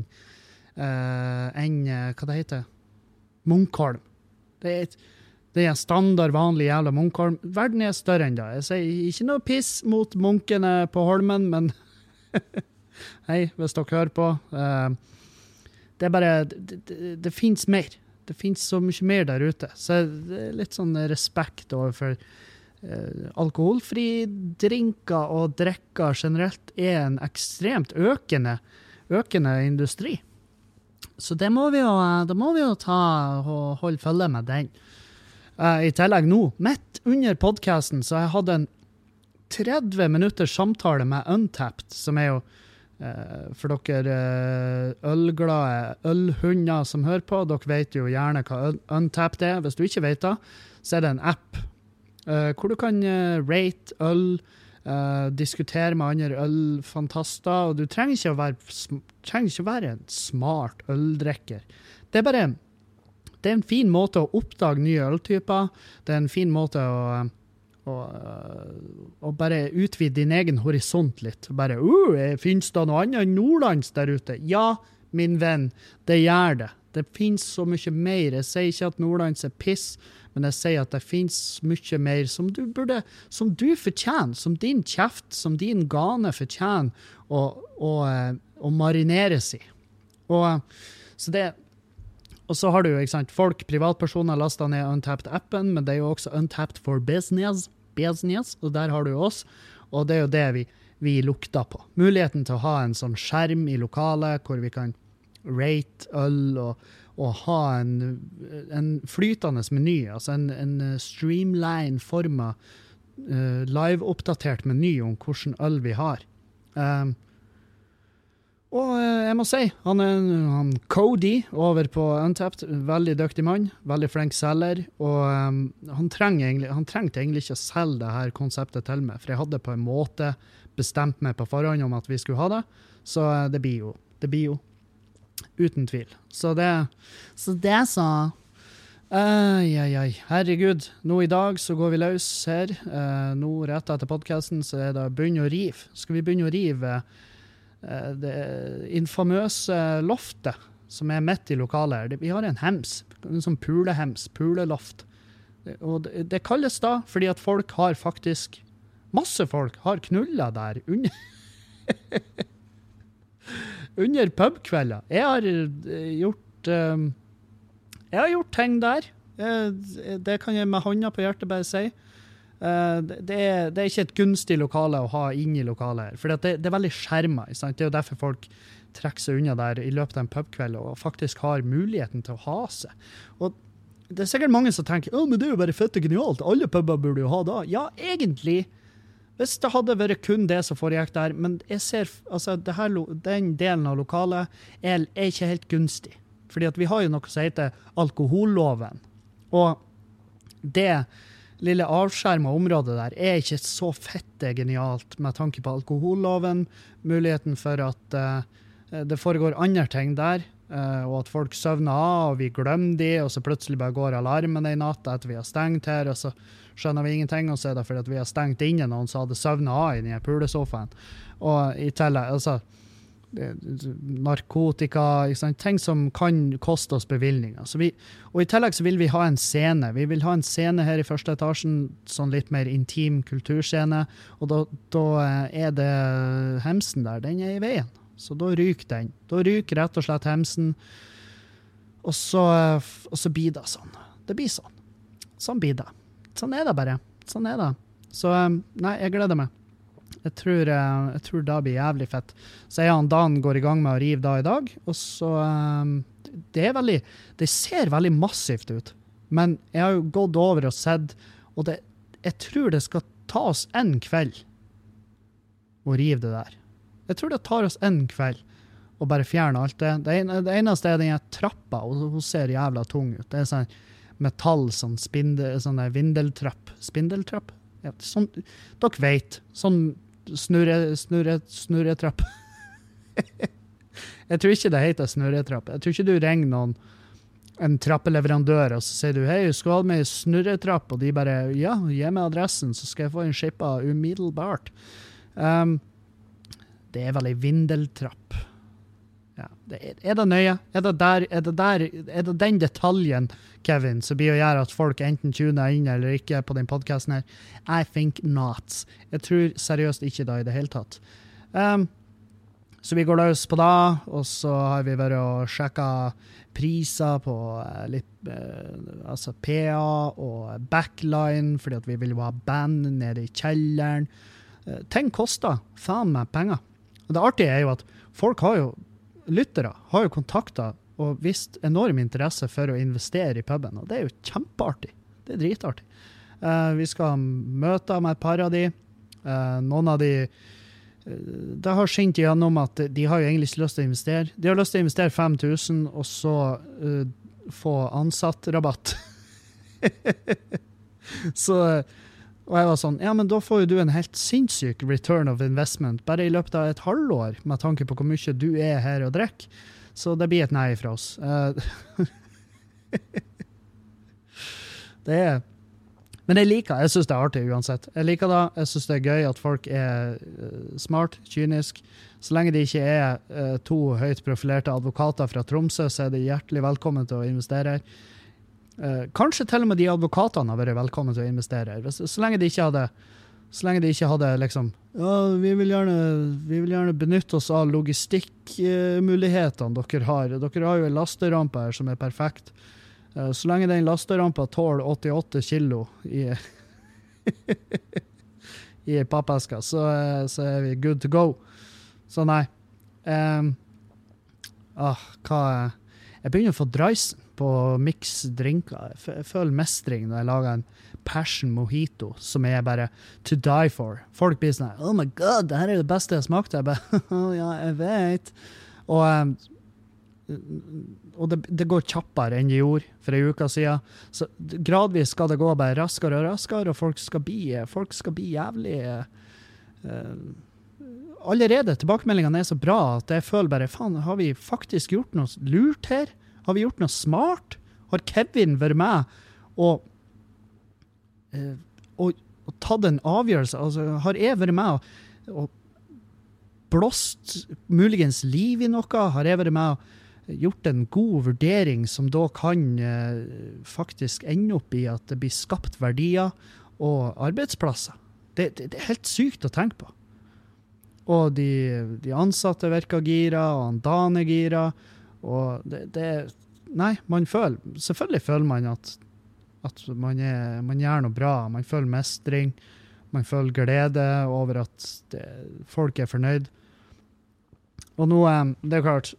A: uh, enn uh, Hva det heter Munkholm. Det er, et, det er en standard, vanlig jævla Munkholm. Verden er større enn det. Jeg sier ikke noe piss mot munkene på Holmen, men <laughs> Hei, hvis dere hører på. Uh, det er bare Det, det, det fins mer. Det fins så mye mer der ute. Så det er litt sånn respekt overfor uh, alkoholfri drinker og drikker generelt er en ekstremt økende, økende industri. Så det må vi jo, da må vi jo ta og holde følge med den. Uh, I tillegg nå, midt under podkasten, så har jeg hatt en 30 minutters samtale med Untapped, som er jo uh, for dere ølglade ølhunder som hører på, dere vet jo gjerne hva Untapped er. Hvis du ikke vet det, så er det en app eh, hvor du kan eh, rate øl, eh, diskutere med andre ølfantaster. Og du trenger ikke, å være, trenger ikke å være en smart øldrikker. Det er bare det er en fin måte å oppdage nye øltyper. Det er en fin måte å, å, å bare utvide din egen horisont litt. Bare uh, Fins det noe annet enn nordlands der ute? Ja, min venn, det gjør det. Det finnes så mye mer. Jeg sier ikke at nordlands er piss, men jeg sier at det finnes mye mer som du burde, som du fortjener, som din kjeft, som din gane fortjener å, å, eh, å marineres i. Og, så det og så har du jo ikke sant, folk, privatpersoner, lasta ned Untapped-appen, men det er jo også Untapped for business, business, og der har du oss. Og det er jo det vi, vi lukter på. Muligheten til å ha en sånn skjerm i lokalet hvor vi kan rate øl og, og ha en, en flytende meny, altså en, en streamline forma uh, live-oppdatert meny om hvilken øl vi har. Um, og eh, jeg må si, han er han Cody over på Untapped, veldig dyktig mann, veldig flink selger. Og um, han, egentlig, han trengte egentlig ikke å selge det her konseptet til meg, for jeg hadde på en måte bestemt meg på forhånd om at vi skulle ha det. Så eh, det blir jo. Det blir jo. Uten tvil. Så det Så det, sa Ai, ai, ai. Herregud. Nå i dag så går vi løs her. Uh, nå rett etter podkasten så er det begynn å rive. Skal vi begynne å rive uh, det infamøse loftet som er midt i lokalet her? Vi har en hems. En sånn pulehems. Puleloft. Og det, det kalles da fordi at folk har faktisk Masse folk har knulla der under <laughs> Under pubkvelder. Jeg har eh, gjort eh, Jeg har gjort ting der. Eh, det kan jeg med hånda på hjertet bare si. Uh, det, er, det er ikke et gunstig lokale å ha inn i lokalet her. For det, det er veldig skjerma. Det er jo derfor folk trekker seg unna der i løpet av en pubkveld og faktisk har muligheten til å ha seg. Og det er sikkert mange som tenker men det er jo bare fette genialt, alle puber burde jo ha det. Ja, egentlig. Hvis det hadde vært kun det som foregikk der, men jeg ser, altså, her, den delen av lokalet er, er ikke helt gunstig. Fordi at vi har jo noe som heter alkoholloven. Og det lille avskjerma området der er ikke så fette genialt med tanke på alkoholloven, muligheten for at uh, det foregår andre ting der, uh, og at folk søvner av, og vi glemmer de, og så plutselig bare går alarmen en natt etter vi har stengt her, og så skjønner vi ingenting, og så er det fordi at vi har stengt inne noen som hadde søvna av i den pulesofaen. Og i tillegg, altså narkotika, ting som kan koste oss bevilgninger. Vi, og I tillegg så vil vi ha en scene. Vi vil ha en scene her i første etasjen, sånn litt mer intim kulturscene. Og da, da eh, er det hemsen der, den er i veien. Så da ryker den. Da ryker rett og slett hemsen, og så, eh, og så blir det sånn. Det blir sånn. Sånn blir det. Sånn er det bare. Sånn er det. Så eh, nei, jeg gleder meg. Jeg tror, eh, jeg tror det blir jævlig fett. Så jeg og Dan går i gang med å rive da i dag, og så eh, Det er veldig Det ser veldig massivt ut, men jeg har jo gått over og sett, og det, jeg tror det skal ta oss en kveld å rive det der. Jeg tror det tar oss en kveld å bare fjerne alt det. Det, eneste er den trappa, og hun ser jævla tung ut. Det er sånn metall, sånn, spindel, sånn vindeltrapp. Spindeltrapp? Ja, sånn, dere vet. Sånn snurre, snurre, snurretrapp. <laughs> jeg tror ikke det heter snurretrapp. Jeg tror ikke du ringer noen en trappeleverandør og så sier du hei, skal du ha med snurretrapp? Og de bare ja, gi meg adressen, så skal jeg få en skippa umiddelbart. Um, det er vel ei vindeltrapp. Ja. Er, det nøye? Er det, der, er, det der, er det den detaljen, Kevin, som blir å gjøre at folk enten tuner inn eller ikke på den podkasten her? I think not. Jeg tror seriøst ikke det i det hele tatt. Um, så vi går løs på det, og så har vi vært og sjekka priser på eh, litt eh, altså PA og backline, fordi at vi vil jo ha band nede i kjelleren. Eh, ting koster faen meg penger. Og det artige er jo at folk har jo lyttere har jo kontakta og vist enorm interesse for å investere i puben, og det er jo kjempeartig. Det er dritartig. Uh, vi skal møte med et par av de. Uh, noen av de eh, Det har skint igjennom at de har jo egentlig ikke lyst til å investere. De har lyst til å investere 5000, og så uh, få ansatt-rabatt. <laughs> så, Og jeg var sånn Ja, men da får jo du en helt sinnssyk return of investment bare i løpet av et halvår, med tanke på hvor mye du er her og drikker. Så det blir et nei fra oss. Uh, <laughs> det er Men jeg liker Jeg syns det er artig uansett. Jeg liker det. Jeg syns det er gøy at folk er uh, smart, kynisk. Så lenge de ikke er uh, to høyt profilerte advokater fra Tromsø, så er de hjertelig velkommen til å investere her. Uh, kanskje til og med de advokatene har vært velkomne til å investere. Hvis, så lenge de ikke hadde de ikke hadde liksom Ja, vi vil gjerne, vi vil gjerne benytte oss av logistikkmulighetene dere har. Dere har jo en lasterampe her som er perfekt. Uh, så lenge den lasterampa tåler 88 kilo i <laughs> i pappeska, så, så, er vi good to go. Så nei. Um, ah, hva Jeg begynner å få dreisen på miksdrinker. Jeg føler mestring når jeg lager en passion mojito som er bare to die for. Folk blir sånn Oh my god, det her er det beste jeg har smakt. Jeg bare <laughs> oh, Ja, jeg vet. Og, um, og det, det, går kjappere enn det gjorde for ei uke siden. Så gradvis skal det gå bare raskere og raskere, og folk skal bli, folk skal bli jævlig uh, Allerede tilbakemeldingene er så bra at jeg føler bare faen, har vi faktisk gjort noe lurt her? Har vi gjort noe smart? Har Kevin vært med og, eh, og, og tatt en avgjørelse? Altså, har jeg vært med og, og blåst muligens liv i noe? Har jeg vært med og gjort en god vurdering som da kan eh, faktisk ende opp i at det blir skapt verdier og arbeidsplasser? Det, det, det er helt sykt å tenke på. Og de, de ansatte virker gira, og Dan er gira. Og det, det Nei, man føler Selvfølgelig føler man at, at man, er, man, gjør noe bra. Man føler mestring. Man føler glede over at det, folk er fornøyd. Og nå eh, Det er klart,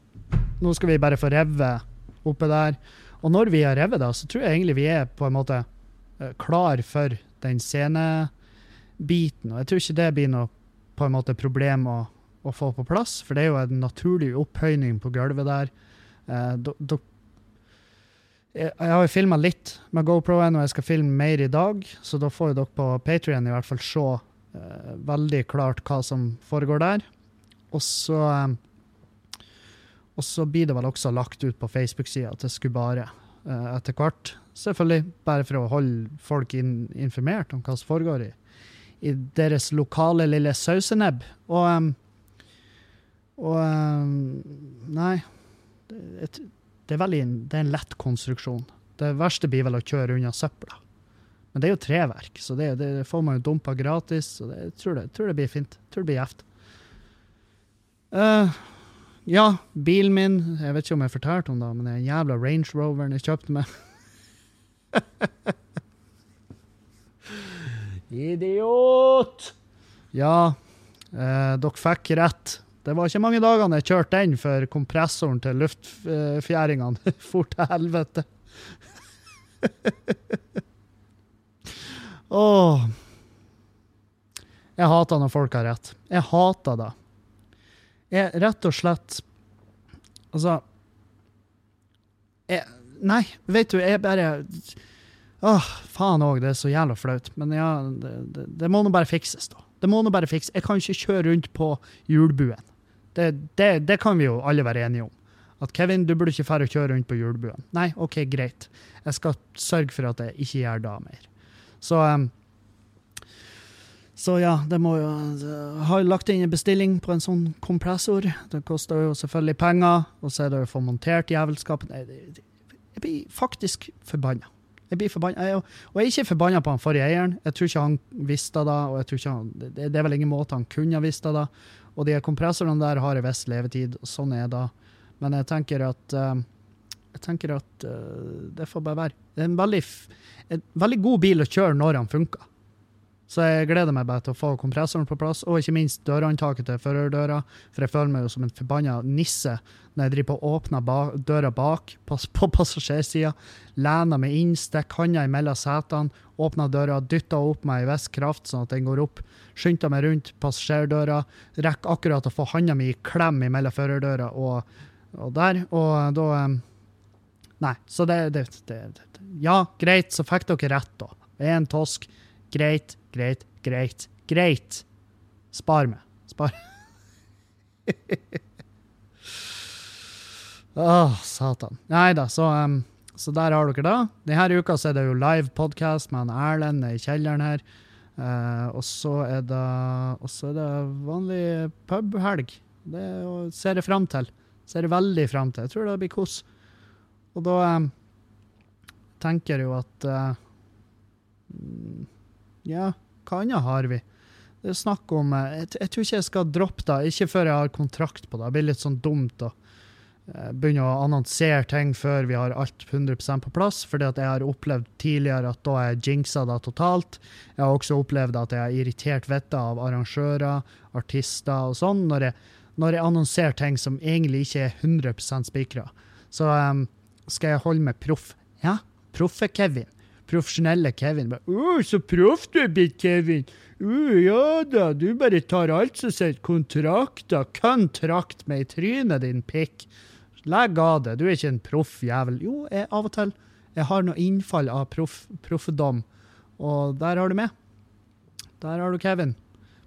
A: nå skal vi bare få revet oppe der. Og når vi har revet det, så tror jeg egentlig vi er på en måte eh, klar for den scenebiten. Og jeg tror ikke det blir noe på en måte problem å, å få på plass, for det er jo en naturlig opphøyning på gulvet der. Eh, do, do, jeg, jeg har jo filma litt med GoPro-en, og jeg skal filme mer i dag, så da får dere på Patrion i hvert fall se eh, veldig klart hva som foregår der. Og så eh, og så blir det vel også lagt ut på Facebook-sida til Skubare eh, etter hvert. Selvfølgelig bare for å holde folk in informert om hva som foregår i, i deres lokale lille sausenebb. Og, um, og um, Nei det, det, er veldig, det er en lett konstruksjon. Det verste blir vel å kjøre unna søpla. Men det er jo treverk, så det, det får man jo dumpa gratis. så det, jeg, tror det, jeg tror det blir fint. Jeg tror det blir gjevt. Uh, ja, bilen min Jeg vet ikke om jeg fortalte om det, men det er en jævla Range Roveren jeg kjøpte meg. <laughs> Idiot! Ja, uh, dere fikk rett. Det var ikke mange dagene jeg kjørte den før kompressoren til luftfjæringene <laughs> for til helvete. <laughs> Åh. Jeg hater når folk har rett. Jeg hater det. Jeg rett og slett Altså jeg, Nei, vet du, jeg bare Åh, faen òg, det er så jævla flaut. Men ja, det, det, det må nå bare fikses, da. Det må nå bare fikses. Jeg kan ikke kjøre rundt på hjulbuen. Det, det, det, kan vi jo alle være enige om. At Kevin, du burde ikke fære og kjøre rundt på julebuen. Nei, OK, greit. Jeg skal sørge for at jeg ikke gjør det mer. Så um, så ja, det må jo Jeg har lagt inn en bestilling på en sånn kompressor. Det koster jo selvfølgelig penger, og så er det å få montert jævelskapet. Jeg blir faktisk forbanna. Jeg blir forbanna. Og jeg er ikke forbanna på han forrige eieren. Jeg tror ikke han visste det, og jeg tror ikke han, det er vel ingen måte han kunne ha visst det. Og de kompressorene der har en viss levetid, og sånn er det. Men jeg tenker at uh, jeg tenker at uh, det får bare være. Det er en veldig, en veldig god bil å kjøre når han funker. Så jeg gleder meg bare til å få kompressoren på plass, og ikke minst dørhåndtaket til førerdøra. For jeg føler meg jo som en forbanna nisse når jeg driver på å ba døra bak på, passasjersida. Lener meg inn, stikker handa mellom setene, åpner døra, dytter opp meg i viss kraft sånn at den går opp. Skynder meg rundt passasjerdøra, rekker akkurat å få handa mi i klem mellom førerdøra og, og, der. Og da Nei, så det, det, det, Ja, greit, så fikk dere rett, da. Jeg er en tosk greit, greit, greit, greit. Spar meg. Spar. Åh, <laughs> satan. Nei da, så, um, så der har dere det. Denne uka så er det jo live podcast med Erlend i kjelleren her. Uh, og så er det Og så er det vanlig pubhelg. Det ser jeg fram til. Ser jeg veldig fram til. Jeg tror det blir kos. Og da um, tenker jeg jo at uh, Ja, hva annet har vi? Det er snakk om uh, jeg, jeg, tror ikke jeg skal droppe det, ikke før jeg har kontrakt på det. Det blir litt sånn dumt. da Eh, begynne å annonsere ting før vi har alt 100 på plass. fordi at jeg har opplevd tidligere at da er jeg jinxa det totalt. Jeg har også opplevd at jeg har irritert vettet av arrangører, artister og sånn, når jeg, når jeg annonserer ting som egentlig ikke er 100% spikra. Så um, skal jeg holde meg proff. Ja, proffe Kevin. Profesjonelle Kevin. Å, så proff du er blitt, Kevin! Uh, ja da, du bare tar alt som sier kontrakter. Kontrakt med i trynet, din pikk. Legg av det, du er ikke en proff jævel. Jo, jeg, av og til. Jeg har noe innfall av proff, proffedom, og der har du meg. Der har du Kevin.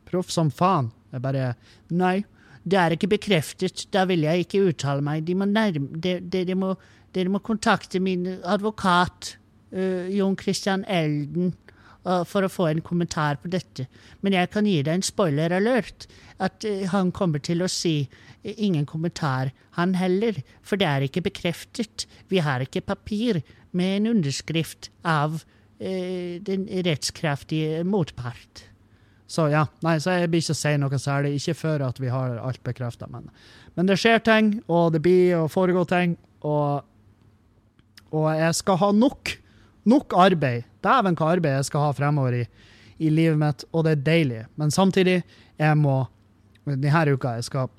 A: Proff som faen. Jeg bare Nei, det er ikke bekreftet. Da vil jeg ikke uttale meg. De må nærme Dere de, de må, de må, kontakte min advokat, uh, Jon Christian Elden, uh, for å få en kommentar på dette. Men jeg kan gi deg en spoiler alert. At uh, han kommer til å si ingen kommentar, han heller, for det er ikke bekreftet. Vi har ikke papir med en underskrift av den rettskraftige motpart. Så ja, nei, så jeg blir ikke å si noe særlig, ikke før at vi har alt bekrefta. Men, men, det skjer ting, og det blir å foregå ting, og, og jeg skal ha nok, nok arbeid. Dæven hva arbeid jeg skal ha fremover i, i livet mitt, og det er deilig. Men samtidig, jeg må denne uka jeg skal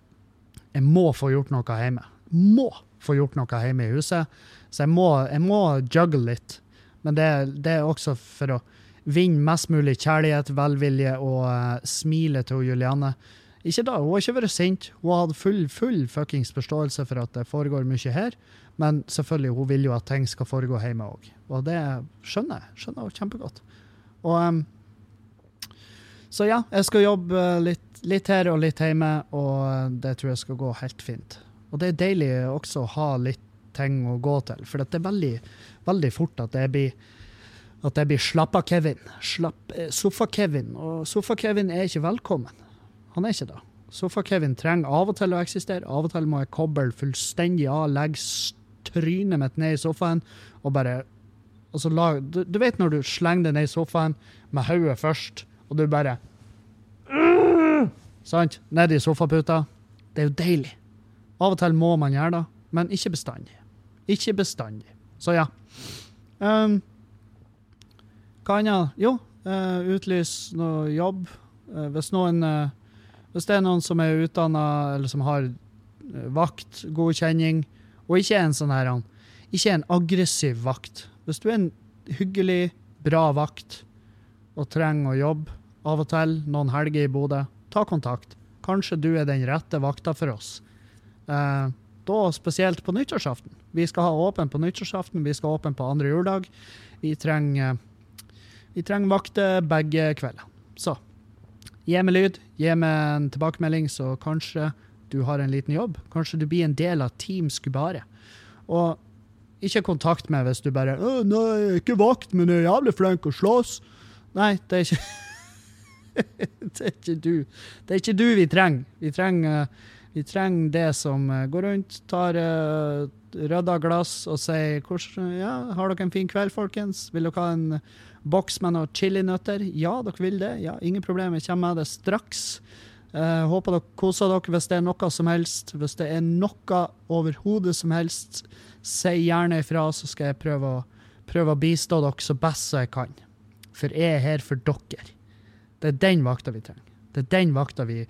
A: jeg må få gjort noe hjemme. Må få gjort noe hjemme i huset. Så jeg må, jeg må juggle litt. Men det, det, er også for å vinne mest mulig kjærlighet, velvilje og uh, smile til Juliane. Ikke da, Hun har ikke vært sint. Hun har hatt full, full fuckings forståelse for at det foregår mye her. Men selvfølgelig, hun vil jo at ting skal foregå hjemme òg. Og det skjønner jeg. Skjønner hun kjempegodt. Og um, Så ja, jeg skal jobbe litt litt her og litt hjemme, og det tror jeg skal gå helt fint. Og det er deilig også å ha litt ting å gå til, for det er veldig, veldig fort at det blir at det blir slappa-Kevin. Slapp, eh, Sofa-Kevin. Og Sofa-Kevin er ikke velkommen. Han er ikke det. Sofa-Kevin trenger av og til å eksistere. Av og til må jeg koble fullstendig av, legge trynet mitt ned i sofaen og bare altså, la, du, du, vet når du slenger det ned i sofaen med hodet først, og du bare Sant? i sofaputa. Det er jo deilig. Av og til må man gjøre det, men ikke bestandig. Ikke bestandig. Så ja. Um, hva annet? Jo, uh, utlys noe jobb. Uh, hvis noen uh, Hvis det er noen som er utdanna, eller som har vakt, godkjenning, og ikke en sånn her Ikke en aggressiv vakt. Hvis du er en hyggelig, bra vakt og trenger å jobbe av og til noen helger i Bodø, ta kontakt. Kanskje du er den rette vakta for oss. Eh, da spesielt på nyttårsaften. Vi skal ha åpen på nyttårsaften, vi skal ha åpen på andre juledag. Vi trenger, vi trenger vakter begge kvelder. Så gi meg lyd, gi meg en tilbakemelding, så kanskje du har en liten jobb. Kanskje du blir en del av Team Skubare. Og ikke kontakt meg hvis du bare 'Nei, jeg er ikke vakt, men jeg er jævlig flink å slåss'. Nei, det er ikke <laughs> det er ikke du. Det er ikke du vi trenger. Vi trenger, vi trenger det som eh, går rundt, tar uh, rydder glass og sier ja, 'Har dere en fin kveld, folkens? Vil dere ha en boks med noen chilinøtter?' Ja, dere vil det. Ja, Ingen problem, jeg kommer med det straks. Uh, håper dere koser dere hvis det er noe som helst. Hvis det er noe overhodet som helst, si gjerne ifra, så skal jeg prøve å, prøve å bistå dere så best jeg kan. For jeg er her for dere. Det er den vakta vi trenger. Det er den vakta vi,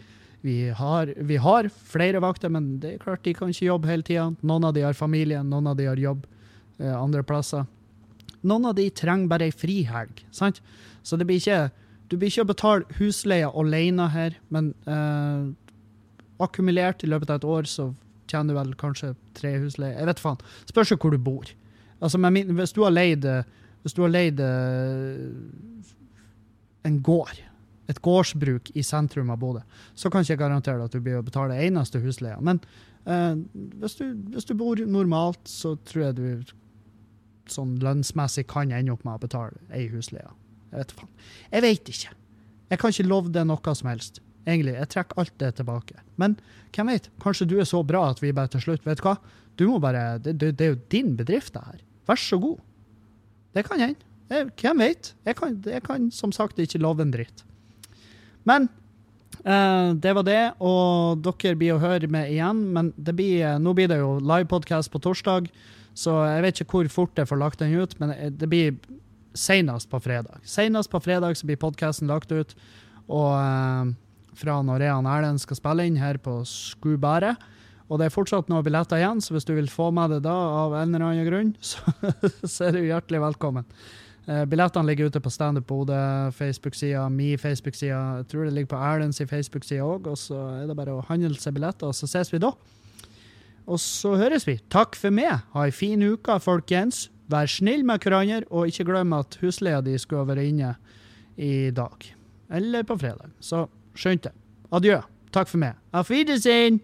A: vi har. Vi har flere vakter, men det er klart de kan ikke jobbe hele tida. Noen av de har familie, noen av de har jobb eh, andre plasser. Noen av de trenger bare ei frihelg. sant? Så det blir ikke, du blir ikke å betale husleia alene her, men eh, akkumulert i løpet av et år så tjener du vel kanskje tre husleier. Jeg vet faen. Spørs jo hvor du bor. Altså, men hvis du har leid, hvis du har leid en gård, et gårdsbruk i sentrum av Bodø, så kan ikke jeg garantere at du blir å betale eneste husleia. Men eh, hvis, du, hvis, du, bor normalt, så tror jeg du sånn lønnsmessig kan ende opp med å betale ei husleie. Jeg vet faen. Jeg vet ikke. Jeg kan ikke love det noe som helst. Egentlig, Jeg trekker alt det tilbake. Men hvem vet? Kanskje du er så bra at vi bare til slutt Vet du hva? Du må bare, det, det, det er jo din bedrift, det her. Vær så god. Det kan hende. Hvem vet? Jeg kan, jeg kan, som sagt ikke love en dritt. Men eh, det var det, og dere blir å høre med igjen. Men blir, eh, nå blir det jo livepodkast på torsdag, så jeg vet ikke hvor fort jeg får lagt den ut. Men det blir senest på fredag. Senest på fredag så blir podkasten lagt ut. Og eh, fra når Rean Erlend skal spille inn her på Skubæret. Og det er fortsatt noen billetter igjen, så hvis du vil få med det da, av en eller annen grunn, <laughs> så, så er du hjertelig velkommen. Eh, billettene ligger ute på Standup Bodø, Facebook-sida, mi Facebook-side. Jeg tror det ligger på Erlends Facebook-side òg. Og så er det bare å handle seg billetter, og så ses vi da. Og så høres vi. Takk for meg. Ha ei fin uke, folkens. Vær snill med hverandre, og ikke glem at husleia di skulle være inne i dag. Eller på fredag. Så skjønte. Adjø. Takk for meg. Auf Wiedersehen!